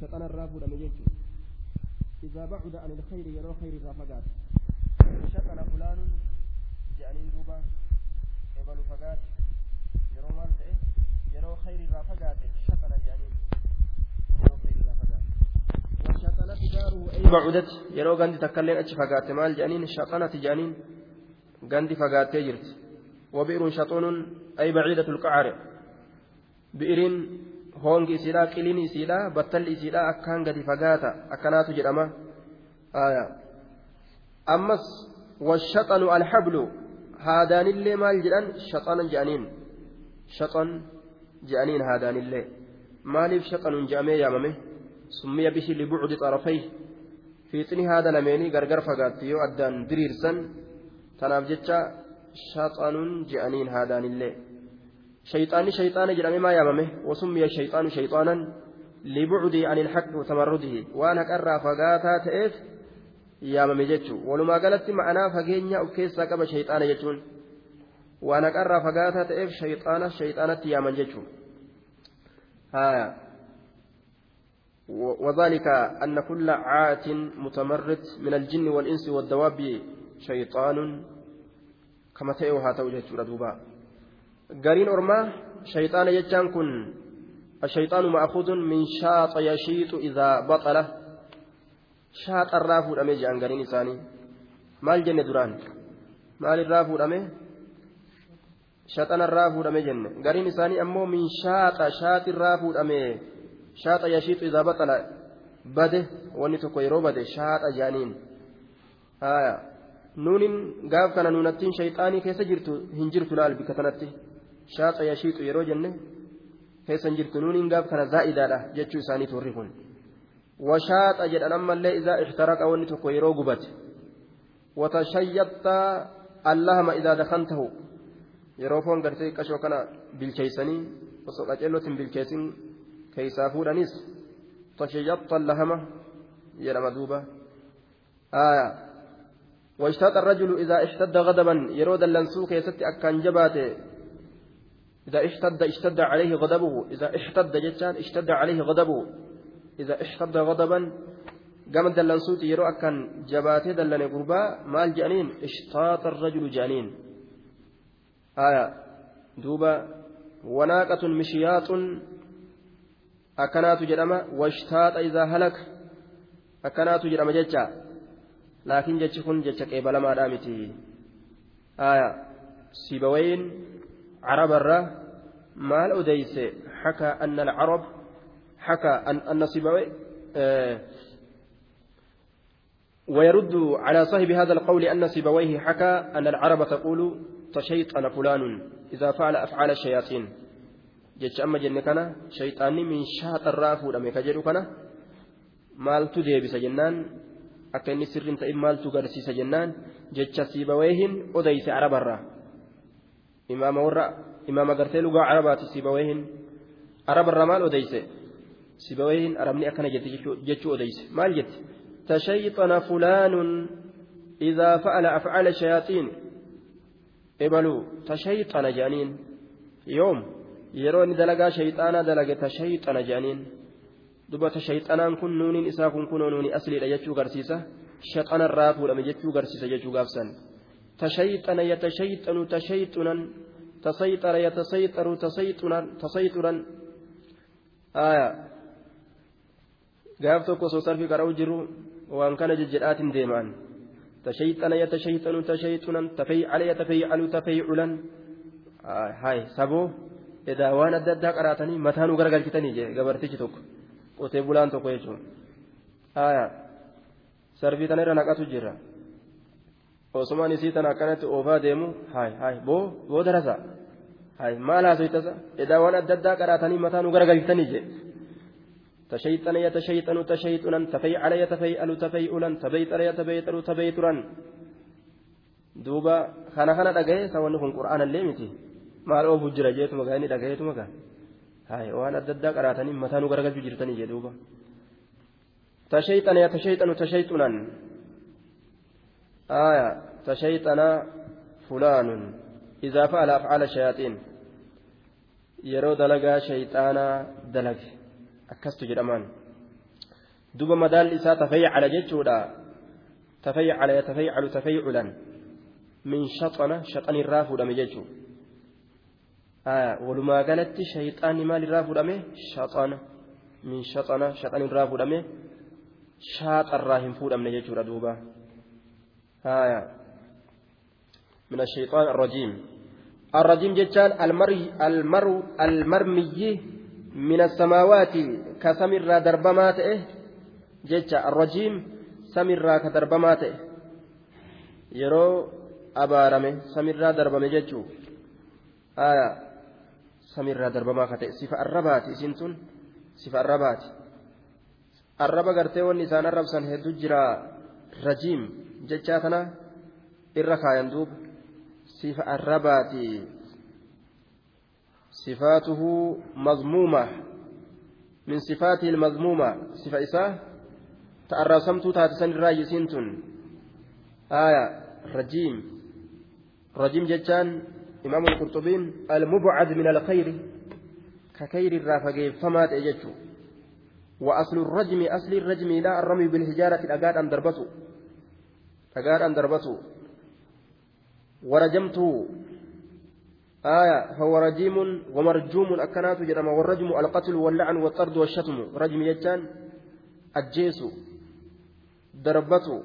شيطان الرافو لم يجد إذا بعد عن الخير يرى خير الرافقات شطن فلان يعني دوبا. قبل فقات يرى مال يرى خير يرى خير الرافقات وشطنت داره أي بعدت يرى غندي تكلين أتش فقات مال جانين شطنت جانين غندي فقات تجرت. وبئر شطون أي بعيدة القعر. بئر hongi isiidha qiliin isiidha battalli isiidha akkaan gadi fagaata akkanaatu jedhama ammas washaxanu alhablu haadaanillee maal jedhan shaxana jedhaniin shaxan jedhaniin haadaanillee maaliif shaxanuun jedhamee yaamame summiya bihi libucdi xarafay fiixni haada lameenii gargar fagaatti yoo addaan diriirsan tanaaf jecha shaxanuun jedhaniin haadaanillee شيطاني شيطان جرامي ما ياممه وسمي الشيطان شيطانا لبعدي عن الحق وتمرده. وأنا كرا فقاتا تئف ياممي جتشو. ولما قالت معنا فقينيا وكيسا قبا شيطان جتشون. وأنا كرا فقاتا تئف شيطانا شيطانة يامن جتشو. ها. وذلك أن كل عات متمرد من الجن والإنس والدواب شيطان كما تئوها توجه دوبا. Gariin ormaa shayxaana jechaan kun ashayxaanu ma'akuudun min shaaxa yashiixu idaa baxala shaaxarraa fuudhame jedhan gariin isaanii. Maal jenne duraan? Maalirraa fuudhame? Shaxanarraa fuudhame jenne. Gariin isaanii ammoo min shaaxa shaaxirraa fuudhame. Shaaxa yashiixu idaa baxala bade wanni tokko yeroo bade shaaxa jedhaniin nuunin gaaf kana nuunattiin shayxaanii keessa jirtu hin jirtu laal bika tanatti shaaxa yashiixu yeroo jenne keessan jirtu nuuniin gaaf kana zaa'idaadha jechuu isaaniit warri kun washaaxa jedhan ammallee izaa ixtaraqa wanni tokko yeroo gubate watashayyatta allahama idaa dakantahu yeroo foon gartee qashoo kana bilcheeysanii osoo qaceellootiin bilcheesin keeysaa fuudhanis tashayyatta allahama jedhama duuba آية واشتاق الرجل إذا اشتد غضبا يرود اللنسو كيست أكان جباته إذا اشتد اشتد عليه غضبه إذا اشتد جتان اشتد عليه غضبه. إذا اشتد غضبا قام دلنسوت يرو أكن جباته دلن قربا مال جانين اشتاط الرجل جانين. آية. دوبا وناقة مشياط أكنات جرما واشتاط إذا هلك أكنات جرما جتا لكن جتش كن جتش قبل ما دامتي. آية. سيبوين عرب الرا مال أديس حكى أن العرب حكى أن أن سيبوي آه ويرد على صاحب هذا القول أن سيبويه حكى أن العرب تقول تشيطن فلان إذا فعل أفعال الشياطين. جتش أما جن كان شيطاني من شاط الرافو لم يكجر كان مال تدي جنان أكن سر تئم مال تغرسيس جنان جتش سيبويهن أديس عرب إمام ورا إمام قرتي لغا عربات سيبويهن عرب الرا مال أديس سيبويهن أرمني أكن جتشو أديس مال جت تشيطن فلان إذا فعل أفعال الشياطين إبلو تشيطن جانين يوم يرون دلقا شيطانا دلقا تشيطن جانين دبة شيطانان كن نون إسا كن كن نون أسلي ليجو غرسيسة شيطان الراب ولم يجو غرسيسة يجو غافسا تشيطن يتشيطن تشيطنا تسيطر يتسيطر تسيطنا تسيطرا آية kana jejjedhaatiin deemaan tashayxana yatashayxanu tashayxunan tafaycala yatafaycalu tafayculan hay saboo edaa waan adda addaa qaraatanii mataanuu garagalchitanii jee gabartichi tokko qotee bulaan tokko jechuun haya sarfii tana irra naqatu jira osumaan isii tana akkanatti oofaa deemu. Hay hay boo boo darasa. Hay maal haasoytasa edaa waan adda addaa qaraatanii mataanuu garagalchitanii jee. تشيطن يتشيطن تشيطنا تفيعل يتفيعل تفيعلا تبيتر يتبيتر تبيترا دوبا خانا خانا دغاي سوون كون قران الليمتي ما لو بجر جيت مغاني دغاي تو مغا هاي وأنا ددا قراتني متانو غرغل جرتني جي دوبا تشيطن يتشيطن تشيطنا آية تشيطن فلان إذا فعل أفعال الشياطين يرو دلقا شيطانا دلق akkastu jedhamaan duba madaalli isaa tafayyacala jechuudha tafayyacala yatafayyacalu tafayyaculan min shaxana shaxanirraa fuudhame jechuudha walumaa galatti shayxaanni maalirraa fuudhame shaxana min shaxana shaxanirraa fuudhame shaaxarraa hin fuudhamne jechuudha duuba من الشيطان الرجيم. الرجيم جتان المري المرو المرمي من السماوات كسمر دربمات إيه؟ جتا الرجيم سمر كدربمات إيه؟ يرو أبارمه سمر دربمه جتشو. آية. سمر دربما كتئ صفة الربات سنتون صفة الربات. gartee wanni isaan arrabsan hedduu jira rajiim jechaa kana irra kaayan duuba sifa arrabaati sifaatuhu mazmuuma min sifaatihi ilmazmuuma sifa isaa ta arraabsamtuu taate san irraa yisiin tun aya rajiim rajiim jechaan imaamu alqurxubiin almubcad min alkhayri ka kayri irraa fageeffamaa ta'e jechuu وأصل الرجم أصل الرجم لا الرمي بالحجارة أقاد أن أن دربته. ورجمته. آية فهو رجيم ومرجوم أكنات جرم والرجم القتل واللعن والطرد والشتم. رجم يجان. الجيس. دربته.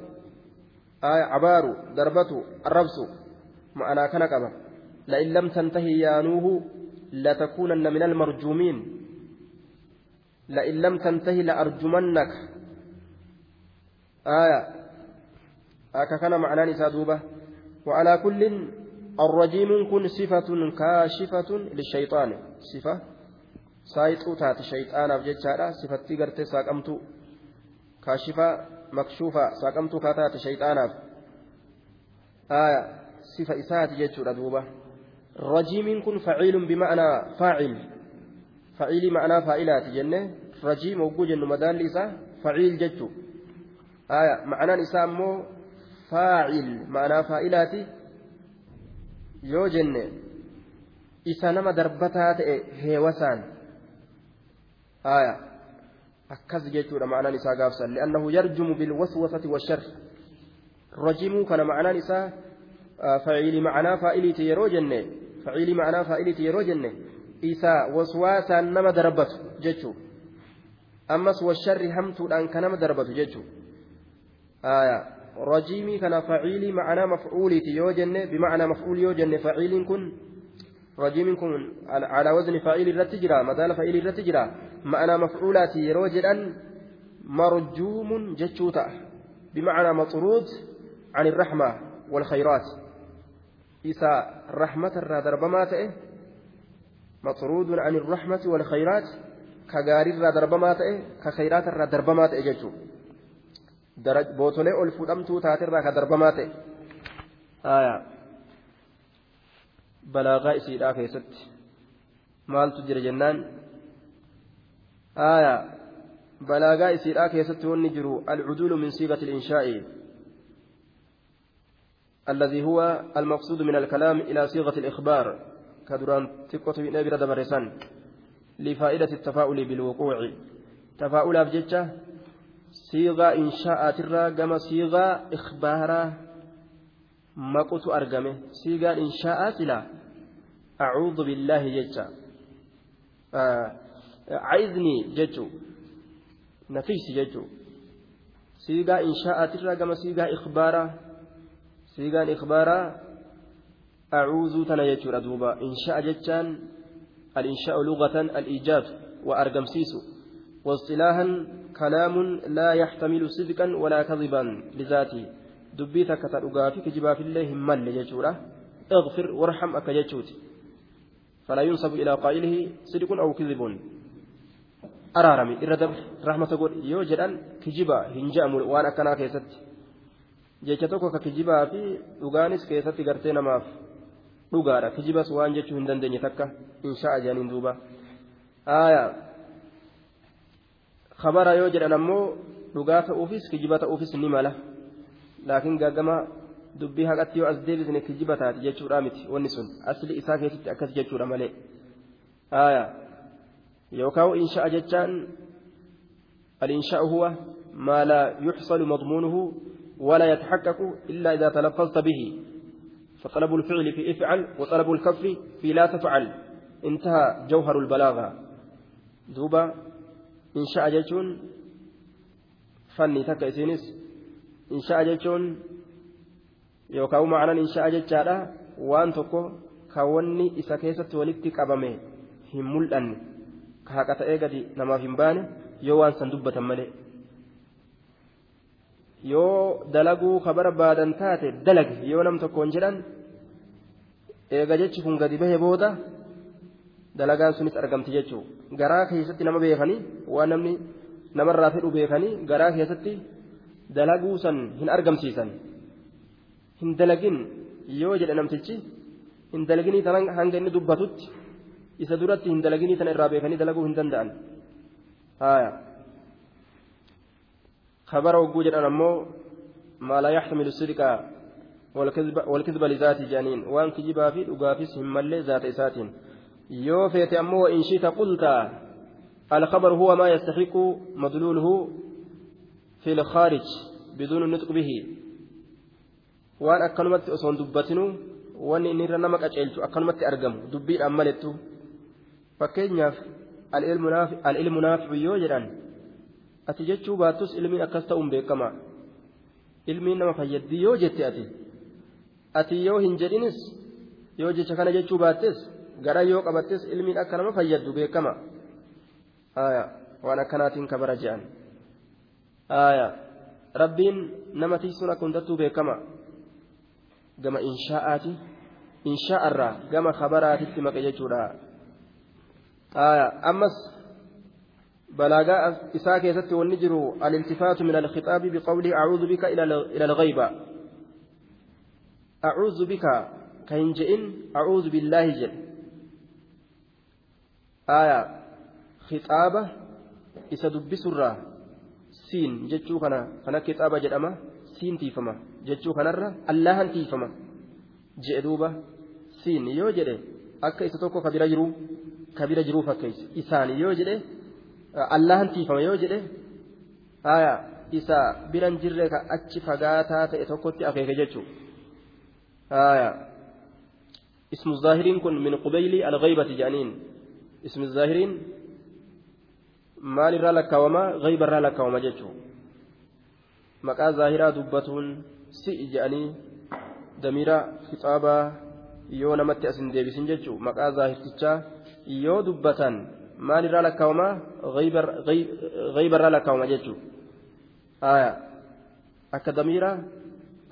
آية عبار. دربته. الربس. معنا كان كما. لئن لم تنتهي يا نوح لتكونن من المرجومين. لئن لم تنتهي لأرجمنك. آية أكا كان معنى نسادوبة وعلى كل الرجيم كن صفة كاشفة للشيطان. صفة سايطو تات شيطان بججارة صفة تقرت ساقمت كاشفة مكشوفة ساقمت كاتات شيطان. آية صفة إسات ججر دوبة. رجيم كن فعيل بمعنى فاعل. fa'iilii ma'anaa faa'ilaati jenne rajiim hogguu jennu madaalli isaa fa'iil jechu ma'anaan isaa ammoo faa'il ma'anaa faa'ilaati yoo jenne isa nama darbataa ta'e heewasaan akkas jechuudha ma'anaan isaa gaafsan li'annahu yarjumu bilwaswasati washar rajimuu kana ma'anaan isaa fa'iilii ma'anaa faa'iliiti yeroo jenne fa'iilii ma'anaa faa'iliiti yeroo jenne isa waswaasaan nama darbatu jechuudha ammas washarri hamtuudhaan kan nama darbatu jechuudha rajiimii ma'anaa mafcuuliiti yoo jenne bimacnaa mafcuul yoo jenne faciiliin kun rajiimiin kun calaa wazni faciilii irratti jira madaala faciilii irratti jira ma'anaa mafcuulaati yeroo jedhan marjuumun jechuu ta'a bimacnaa maxruud عن الرحمة والخيرات إذا رحمة الرادر بما تئه مطرود عن الرحمة والخيرات كغاري را دربما تأه كخيرات را دربما تأه بوتولي ألفودمتو تاتر را كدربما تأه آية بلاغا إسيدا كيست مالتو جرى جنان آية بلاغا إسيدا كيست ونجرو العدول من صيغة الإنشاء الذي هو المقصود من الكلام إلى صيغة الإخبار كدران تقوت من أبي لفائدة التفاؤل بالوقوع تفاؤل أبجتة صيغة إنشاء ترى كما صيغة إخبارا مقت أرقمه صيغة إنشاء سلا أعوذ بالله جتة عايزني جتو نفيس جتو صيغة إنشاء ترى كما صيغة إخبارا صيغة إخبارا أعوذ تنا يجور أدوبا إنشاء جتان الإنشاء لغة الإيجاد وأرقمسيس واصطلاحا كلام لا يحتمل صدقا ولا كذبا لذاته دبيتك تلقى في كجبا في الله مل يجوره اغفر وارحم أكجتوت فلا ينسب إلى قائله صدق أو كذب أرارمي إردب رحمة قول يوجد كجبا هنجام وأنا كنا كيست jecha tokko ka kijibaa fi dhugaanis keessatti gartee namaaf dhugaadha kijibas waan jechuu hin dandeenye takka insha'a jedhaniin duuba aayaa kabara yoo jedhan ammoo dhugaa ta'uufis kijiba ta'uufis ni mala laakiin gaggama dubbii haqatti yoo as deebisne kijiba taati jechuudha miti wanni sun asli isaa keessatti akkas jechuudha malee yookaan insha'a jechaan al-insha'u huwa ما لا يحصل مضمونه ولا يتحقق إلا إذا تلفظت به فطلب الفعل في افعل وطلب الكف في لا تفعل انتهى جوهر البلاغة دوبا insha'a jechuun fanni takka isiinis insha'a jechuun yookaan ma'anan insha'a jechaadha. Waan tokko kaawwanni isa keessatti walitti qabame hin mul'anne. Haqa ta'ee gadi namaaf hin baane yoo waan san dubbatan malee. Yoo dalaguu ka barbaadan taate dalagi yoo nam tokkoon jedhan eega jechi kun gadi bahe booda. Dalagaan sunis argamti jechuun garaa keessatti nama beekanii waan namni namarraa fedhu beekanii garaa keessatti dalaguu san hin argamsiisan hin dalagin yoo jedhe namtichi hin dalaginii tan hanga inni dubbatutti isa duratti hin dalaginii tan irraa beekanii dalaguu hin danda'an. خبر وجود أمو ما لا يحتمل الصدق والكذب, والكذب لذات جانين وان كجبا في أقافس هم ذات yoo feete ammoo wa inshita qulta alkhabaru huwa maa yastaxiqu madluuluhu fi ilkhaarij biduun nutq bihi waan akkanumatti osoon dubbatinu wanni inni irra nama qaceelchu akkanumatti argamu dubbiidhaan malettu fakkeenyaaf alilmu naaficu yoo jedhan ati jechuu baattus ilmiin akkas ta'uun beekama ilmiin nama fayyaddi yoo jette ati ati yoo hin jedhinis yoo jecha kana jechuu baattes gara yoo qabattes ilmiin akka nama fayyaddu beekama waan akkanaatiin kabara je'an rabbiin nama tiisuun akka hundattuu beekama gama inshaa'aati inshaa'arraa gama kabaraatitti maqe jechuudha ammas بلاغاء إساك يتت والنجر الالتفات من الخطاب بقوله أعوذ بك إلى الغيبة أعوذ بك كهنجئن أعوذ بالله جل آية خطابة إسا دبسرة سين جتشو كان كان كتابة جدأمة سين تيفما جتشو كان الله تيفما جئدوبة سين يو جده kabira jiru kabira jiruu fakkeessi isaani yoo jedhe allahan tiifama yoo jedhe haya isa biran jirre ka achi fagaataa ta'e tokkotti akeeke jechuu haya ismu zaahiriin kun min qubayli alghaybati jedhaniin ismu zaahiriin maal irraa lakkaawama ghayba irraa lakkaawama jechuu maqaa zaahiraa dubbatuun si'i jedhanii damiira kitaabaa yoo namatti asin deebisin jechuu maqaa zaahirtichaa yoo dubbatan maalirraa lakkaa'uma gaybarraa lakkaa'uma jechuudha akka damiira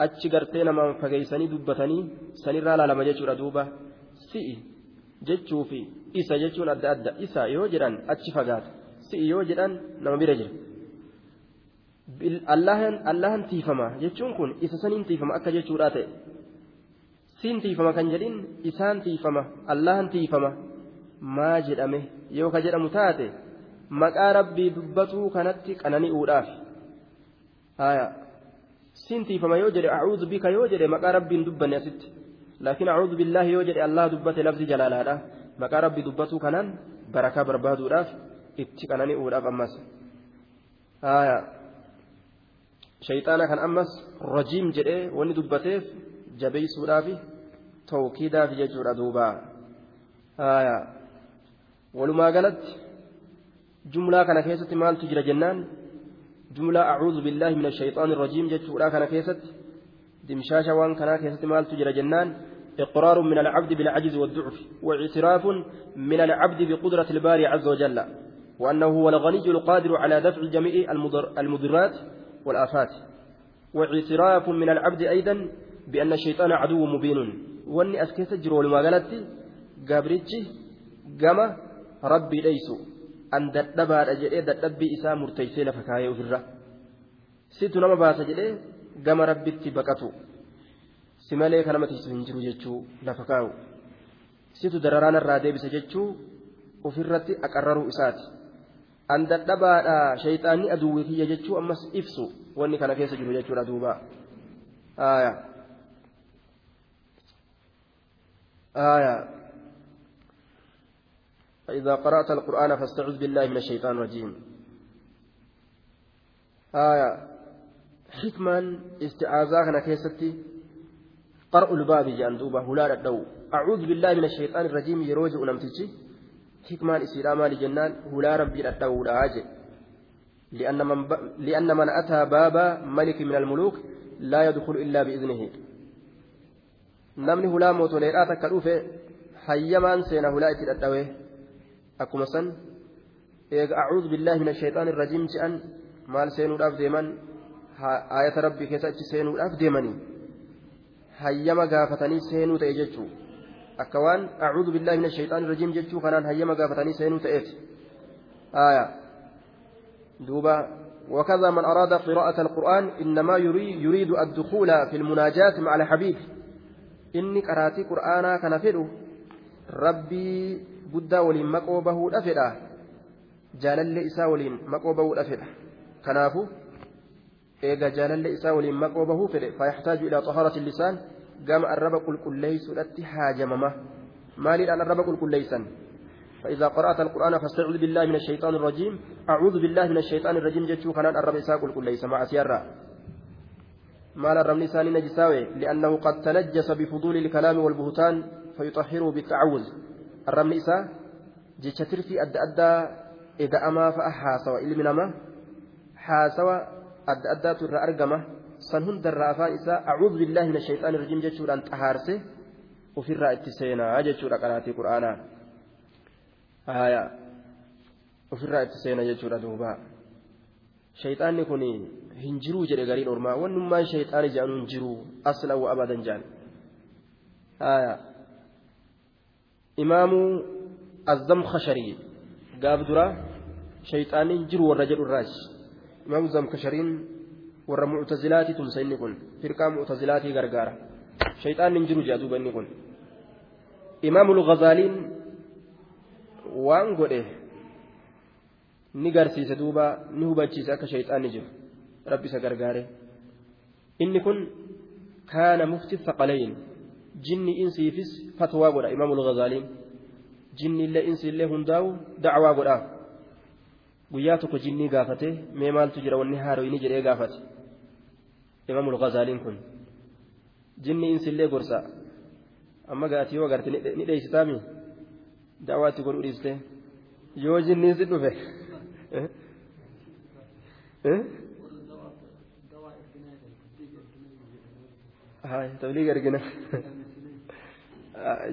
achi gartee namaan fageessanii dubbatanii sanirraa laalama jechuudha duuba si'i jechuu fi isa jechuun adda adda isa yoo jedhan achi fagaata si'i yoo jedhan nama bira jira. allahan tiifama jechuun kun isa saniin tiifama akka jechuudhaa ta'e siin tiifama kan jedhin isaan tiifama allahan tiifama. maa jedhame yoo ka jedhamu taate maqaa rabbii dubbatuu kanatti qanani'uudhaaf haya sintiifama yoo jedhe acuudhu bika yoo jedhe maqaa rabbiin dubbanne asitti laakiin acuudhu billaahi yoo jedhe allah dubbate lafzi jalaalaadha maqaa rabbii dubbatuu kanaan barakaa barbaaduudhaaf itti qanani'uudhaaf ammas haya shayxaana kan ammas rajiim jedhee wanni dubbateef jabeeysuudhaaf tawkiidaaf jechuudha duubaa haya walumaa galatti jumlaa kana keessatti maaltu jira jennaan jumlaa acuudhu billaahi min ashayxaani irrajiim jechuudha kana keessatti dimshaasha waan kanaa keessatti maaltu jira jennaan إقرار من العبد بالعجز والضعف واعتراف من العبد بقدرة الباري عز وجل وأنه هو الغني القادر على دفع جميع المضرات والآفات. واعتراف من العبد أيضا بأن الشيطان عدو مبين. وأني أسكت جرول ما قالت قابرتش قام an dadhabaadha jedhee dadhabbii isaa murteessee lafa kaayee ofirra situ nama baasa jedhee gama rabbitti baqatu si malee kan nama tiisu hin jiru jechuu lafa kaa'u situ dararaan irraa deebisa jechuu ofirratti aqarraruu isaati an dadhabaadha shayxaanni aduwwii kiyya jechuu ammas ibsu wanni kana keessa jiru jechuudha duuba فإذا قرأت القرآن فاستعذ بالله من الشيطان الرجيم xikmaan isti'aazaa kana keessatti jedhan duuba hulaa dhadha'u acuudhu billaahi min ashayxaan irrajiim yeroo jedhu namtichi hikmaan isiidhaa maali jennaan hulaa rabbii dhadha'uudhaa jedhe لأن من, ب... لأن من أتى باب ملك من الملوك لا يدخل إلا بإذنه namni hulaa mootoleedhaa takka dhufe hayyamaan seena hulaa itti dhadhawe akkuma san eega acuudhu billaahi min ashayxaan irrajiim je'an maal seenuudhaaf deeman ayata rabbii keessa achi seenuudhaaf deemanii seenuu ta'e jechuu akka waan acuudhu billaahi min ashayxaan irrajiim jechuu kanaan hayyama gaafatanii seenuu ta'eeti aya duuba وكذا من أراد قراءة القرآن إنما يريد الدخول في المناجاة مع الحبيب kana fedhu rabbii guddaa waliin maqoo bahuudha fedha jaalallee isaa waliin maqoo bahuudha fedha kanaafu eega jaalallee isaa waliin maqoo bahuu fedhe fayaxtaaju ilaa xaharati lisaan gama arraba qulqulleeysuudhatti haajamama. Maaliidhaan arraba qulqulleeysan فإذا قرأت القرآن فاستعذ بالله من الشيطان الرجيم أعوذ بالله من الشيطان الرجيم جتشو كانان الرب إساق قل ليس مع سيارة مال الرمل ثاني نجساوي لأنه قد تنجس بفضول الكلام والبهتان فيطهره بالتعوذ الرمل إساء جتشتر في أد أدى إذا أما فأحاسوا إلي نما حاسوا أدى تر أرقمه سنهن در أفان إساء أعوذ بالله من الشيطان الرجيم جتشور أن تهارسه وفي الرأي التسينا جتشور قناتي قرآنا آية وفي الرأي التسينا جتشور دوبا shayxaanni kun hin jiruu jedhe gariin ormaa wannummaan shayxaani jedhanu hin jiruu aslan wa abadan jedhan imaamu azzamkasharii gaaf dura shayxaanni hin jiru warra jedhu irraaji tumsa inni kun firqaa muctazilaatii gargaara shayxaanni hin jiru jedha duuba inni kun imaamu lgazaaliin waan godhe ni garsiise duuba ni hubachiise akka shayxaanni jiru rabbi isa gargaare inni kun kaana mufti thaqalayn jinni insiifis fatwaa godha imaamul ghazaaliin jinni illee insi illee hundaa'u dacwaa godhaaf guyyaa tokko jinnii gaafate mee maaltu jira wanni haaroyni jedhee gaafate imaamul ghazaaliin kun jinni insi illee gorsa amma gaati yoo agarte ni dheeysitaami dacwaatti godhuu dhiiste yoo jinniin si dhufe تبليغ أرجنا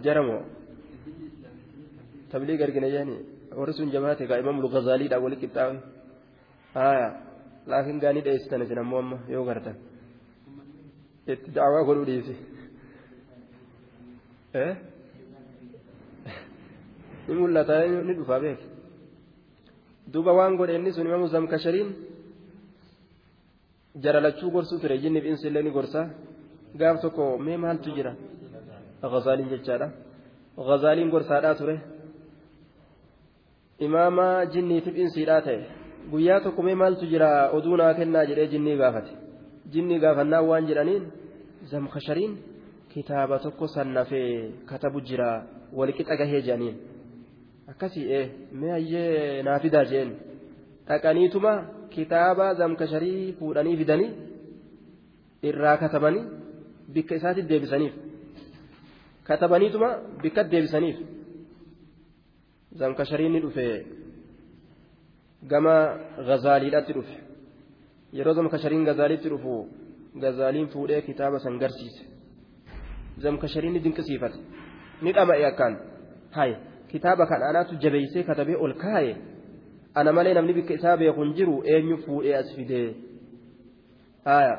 جرموا تبليغ أرجنا يعني ورسول جماعة إمام الغزالي أول كتاب آية لكن قاني ده استنى سنة مؤمن يوغرتا دعوة قولوا لي إيه نقول لا تاني ندفع بيك duuba waan godhe inni sun imamu zamkashariin jaralachuu gorsuu ture jinniif insillee ni gorsa gaaf tokko mee maaltu jira ghazaaliin jechaadha ghazaaliin gorsaadhaa ture imaama jinniitiif insiidhaa ta'e. Guyyaa tokko mee maaltu jira? Oduu naa kennaa jedhee jinnii gaafate. Jinnii gaafannaa waan jedhaniin zamkashariin kitaaba tokko sannafee katabu jira walqixa gahee jedhaniin akkasii ee mee hayyee naa fidaa jeen. Dhaqaniituma kitaaba zamkasharii fuudhanii fidanii irraa katabanii bikka isaatti deebisaniif. Katabaniituma bikka deebisaniif zamkashariin ni dhufe gama gazaaliidhaatti dhufe yeroo zamkashariin gazaaliitti dhufu gazaaliin fuudhee kitaaba san garsiise zamkashariin ni dinqisiifate ni dhama'e akkaan haye kitaaba kan anaatu jabeeysee katabee ol kaaye ana malee namni bikka isaa beeku hin jiru eenyu fuudhee as fidee haya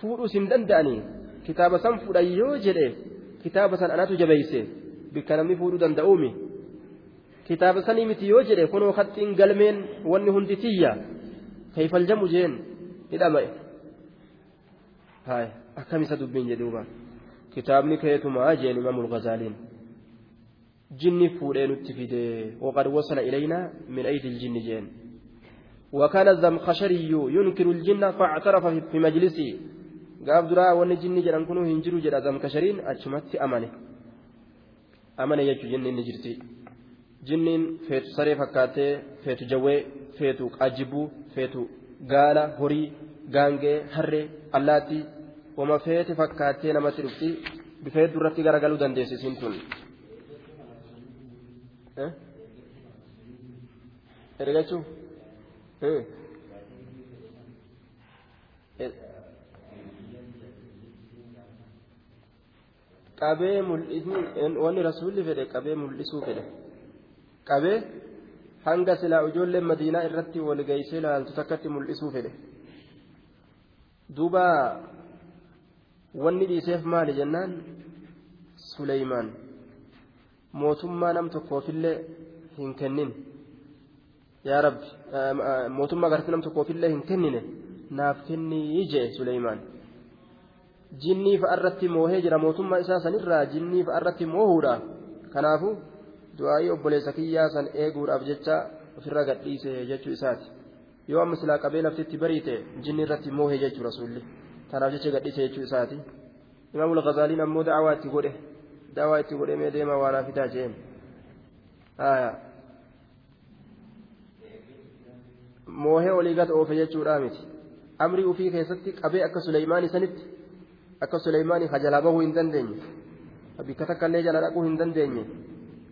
fuudhuus hin danda'anii kitaaba san fuudhan yoo jedhe kitaaba san anaatu jabeeyse bikka namni fuudhuu danda'uumi kitaaba sanii miti yoo jedhe kunoo haxxiin galmeen wanni hundi tiyya kayfaljamu jeen ni dhama'e haya akkamisa dubbiin jedhuuba kitaabni keetumaa jeen imaamul gazaaliin جني فودين التفيد وقد وصل إلينا من أيدي الجن جين وكان الزمخشري ينكر الجن فاعترف في مجلسه قاب درا وان جني جران كنو هنجرو جرا زمخشرين أجمت أمانه أمانه يجو جن نجرتي jinniin feetu saree fakkaatee feetu jawwee feetu qaajibuu feetu gaala horii gaangee harree allaattii wama feete fakkaatee namatti dhufti bifa hedduurratti garagaluu dandeessi tun. Eh? erga jechuun. Eh? Eh? qabee mul'isni wanni rasuulli fedhe qabee mul'isuu fedhe. Qabee hanga silaa ijoolleen madiinaa irratti wal geessee laaltu takkatti mul'isuu fedhe duuba wanni dhiiseef maali jennaan suleymaan mootummaa nam tokkoofillee hin kennin yaa rabbi mootummaa gartii nam tokkoofillee hin kennine naaf kennii jee suleymaan jinnii fa'arratti moohee jira mootummaa isaa sanirraa jinnii fa'arratti moohuudha kanaafu du'aa'ii obboleessa kiyyaa san eeguudhaaf jecha ofirra gadhiise jechuu isaati yoo amma silaa qabee laftitti bariite jinni irratti moohee jechuu rasuulli kanaaf jecha gadhiise jechuu isaati imaamul gazaaliin ammoo da'awaa itti godhe da'awaa itti godhe mee deema waanaa fidaa jeen moohee olii gata oofe jechuudha miti amrii ufii keessatti qabee akka suleymaanii sanitti akka suleymaanii hajalaa bahuu hin dandeenye bikka takka illee jala dhaquu hin dandeenye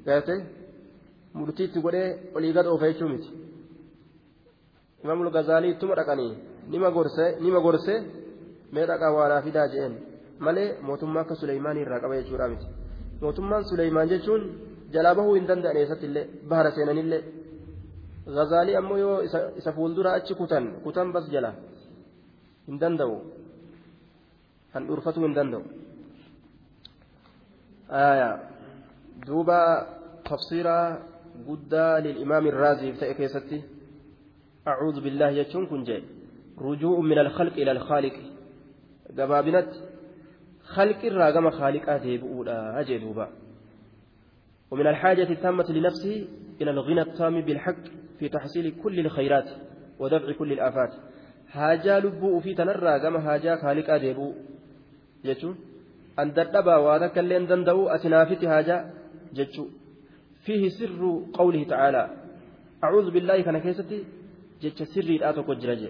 gaate murtiitti godhee olii gad oofa jechuu miti imaamul gazaalii ittuma dhaqanii nima gorsee nima gorsee mee dhaqaa waanaa fidaa je'een malee mootummaa akka suleymaanii irraa qaba jechuudha miti mootummaan suleymaan jechuun jalaa bahuu hin danda'an eessatti illee bahara seenanillee gazaalii ammoo yoo isa fuuldura achi kutan kutan bas jala hin danda'u handhuurfatuu hin danda'u duuba tafsiraa guddaa lil'imaam irraaziif ta'e keessatti أعوذ بالله يجون كن جاي رجوع من الخلق إلى الخالق gabaabinatti خلق الراقم خالق ديبؤولا أجدوبا ومن الحاجة التامة لنفسه إلى الغنى التام بالحق في تحصيل كل الخيرات ودفع كل الآفات haajaa lubbuu ufii tanarraa gama haajaa kaaliqaa deebi'u jechuun an dadhabaa waa takka illee danda'u ati naafiti haajaa فيه سر قوله تعالى أعوذ بالله كان كيستي جت سر آتوك وجرج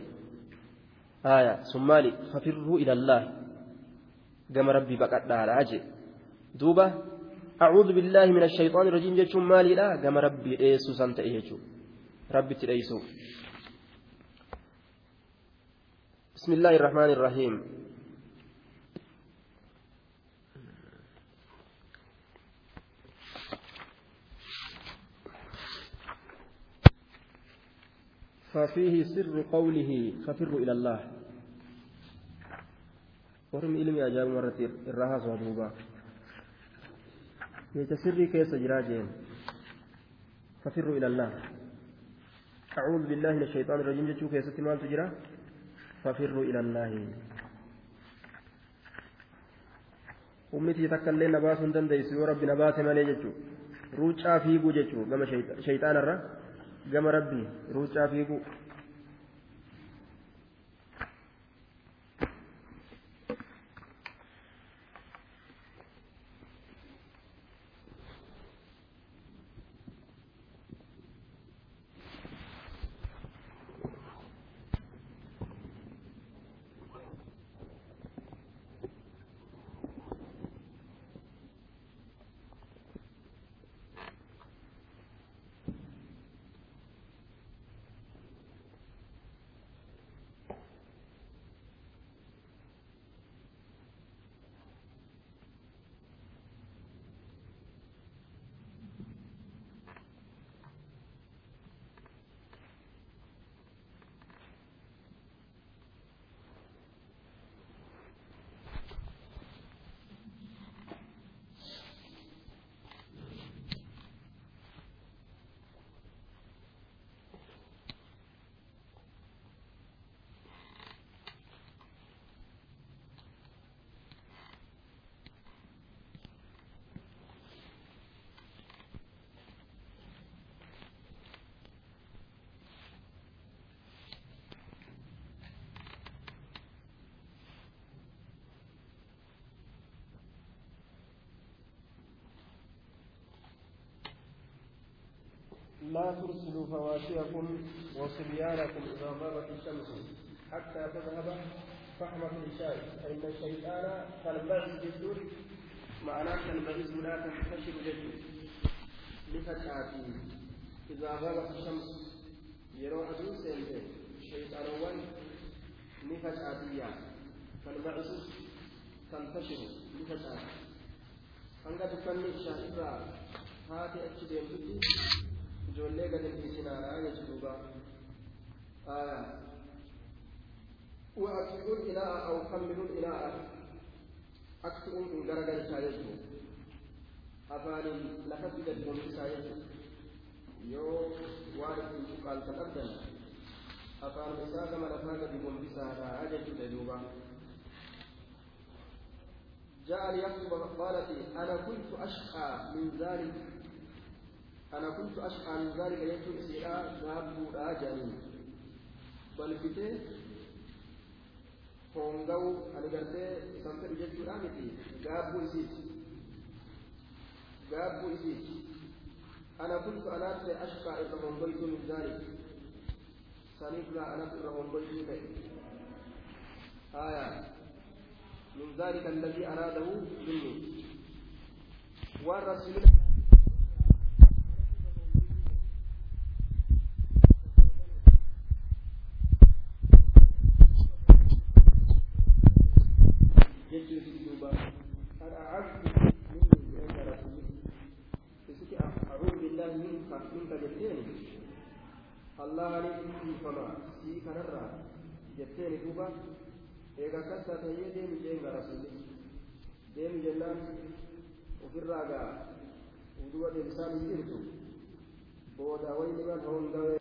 آية سمالي ففروا إلى الله. قام ربي بقعد على عجل دوبة أعوذ بالله من الشيطان الرجيم جت مالي لا. قام ربي إيسو سنت إيجو. ربي تريسو بسم الله الرحمن الرحيم. ففيه سر قوله ففروا إلى الله. ورم علمي أجاب مرة الرها صدوبا يتسري كيس جراجين. ففروا إلى الله. أعوذ بالله من الشيطان الرجيم. جتشو كيس مال تجرى ففروا إلى الله. ummitii takka illee na baasuu hin dandeessu yoo rabbi na baase malee jechuudha ruuccaa fiiguu jechuudha gama shayxaanarra gama rabbii ruuccaa fiiguu. لا ترسلوا فواشيكم وصبيانكم إذا غابت الشمس. حتى تذهب فحمة العشاء فإن الشيطان تلبس بالدور معناه تلبس لا تنتشر جدا لفتحاتي إذا غابت الشمس يروى أدو سينتين شيطانوان نفتحاتيا تلبس تنتشر لفتحاتي. hanga dukkanni ishaan irraa haati achi deemtutti ijoollee gad dhiisinaadha jechuudha وأكلوا الإناء أو كملوا الإناء أكتئوا إن غرغر شايته أفاني لقد جدهم شايته يو وارد قال تقدم۔ أفان إساء كما لفاق بهم بسارة عجل دوبا۔ جاء ليكتب قالت أنا كنت أشقى من ذلك. أنا كنت أشقى من ذلك يكتب سيرا ذهب راجعني بل فتي هونغاو أنا قلت سنتر جدت آمتي غابو إسيت غابو إسيت أنا كنت أنا أشقى إذا هونغيت من ذلك. سنفلا أنا إذا هونغيت آية. من ذلك الذي أراده مني والرسول جتين دوبا eega akkas taatayyee deemi gara sunni deemi jennaan ofirraa gaa uduba deebisaan hin jirtu booda wayni man hongawee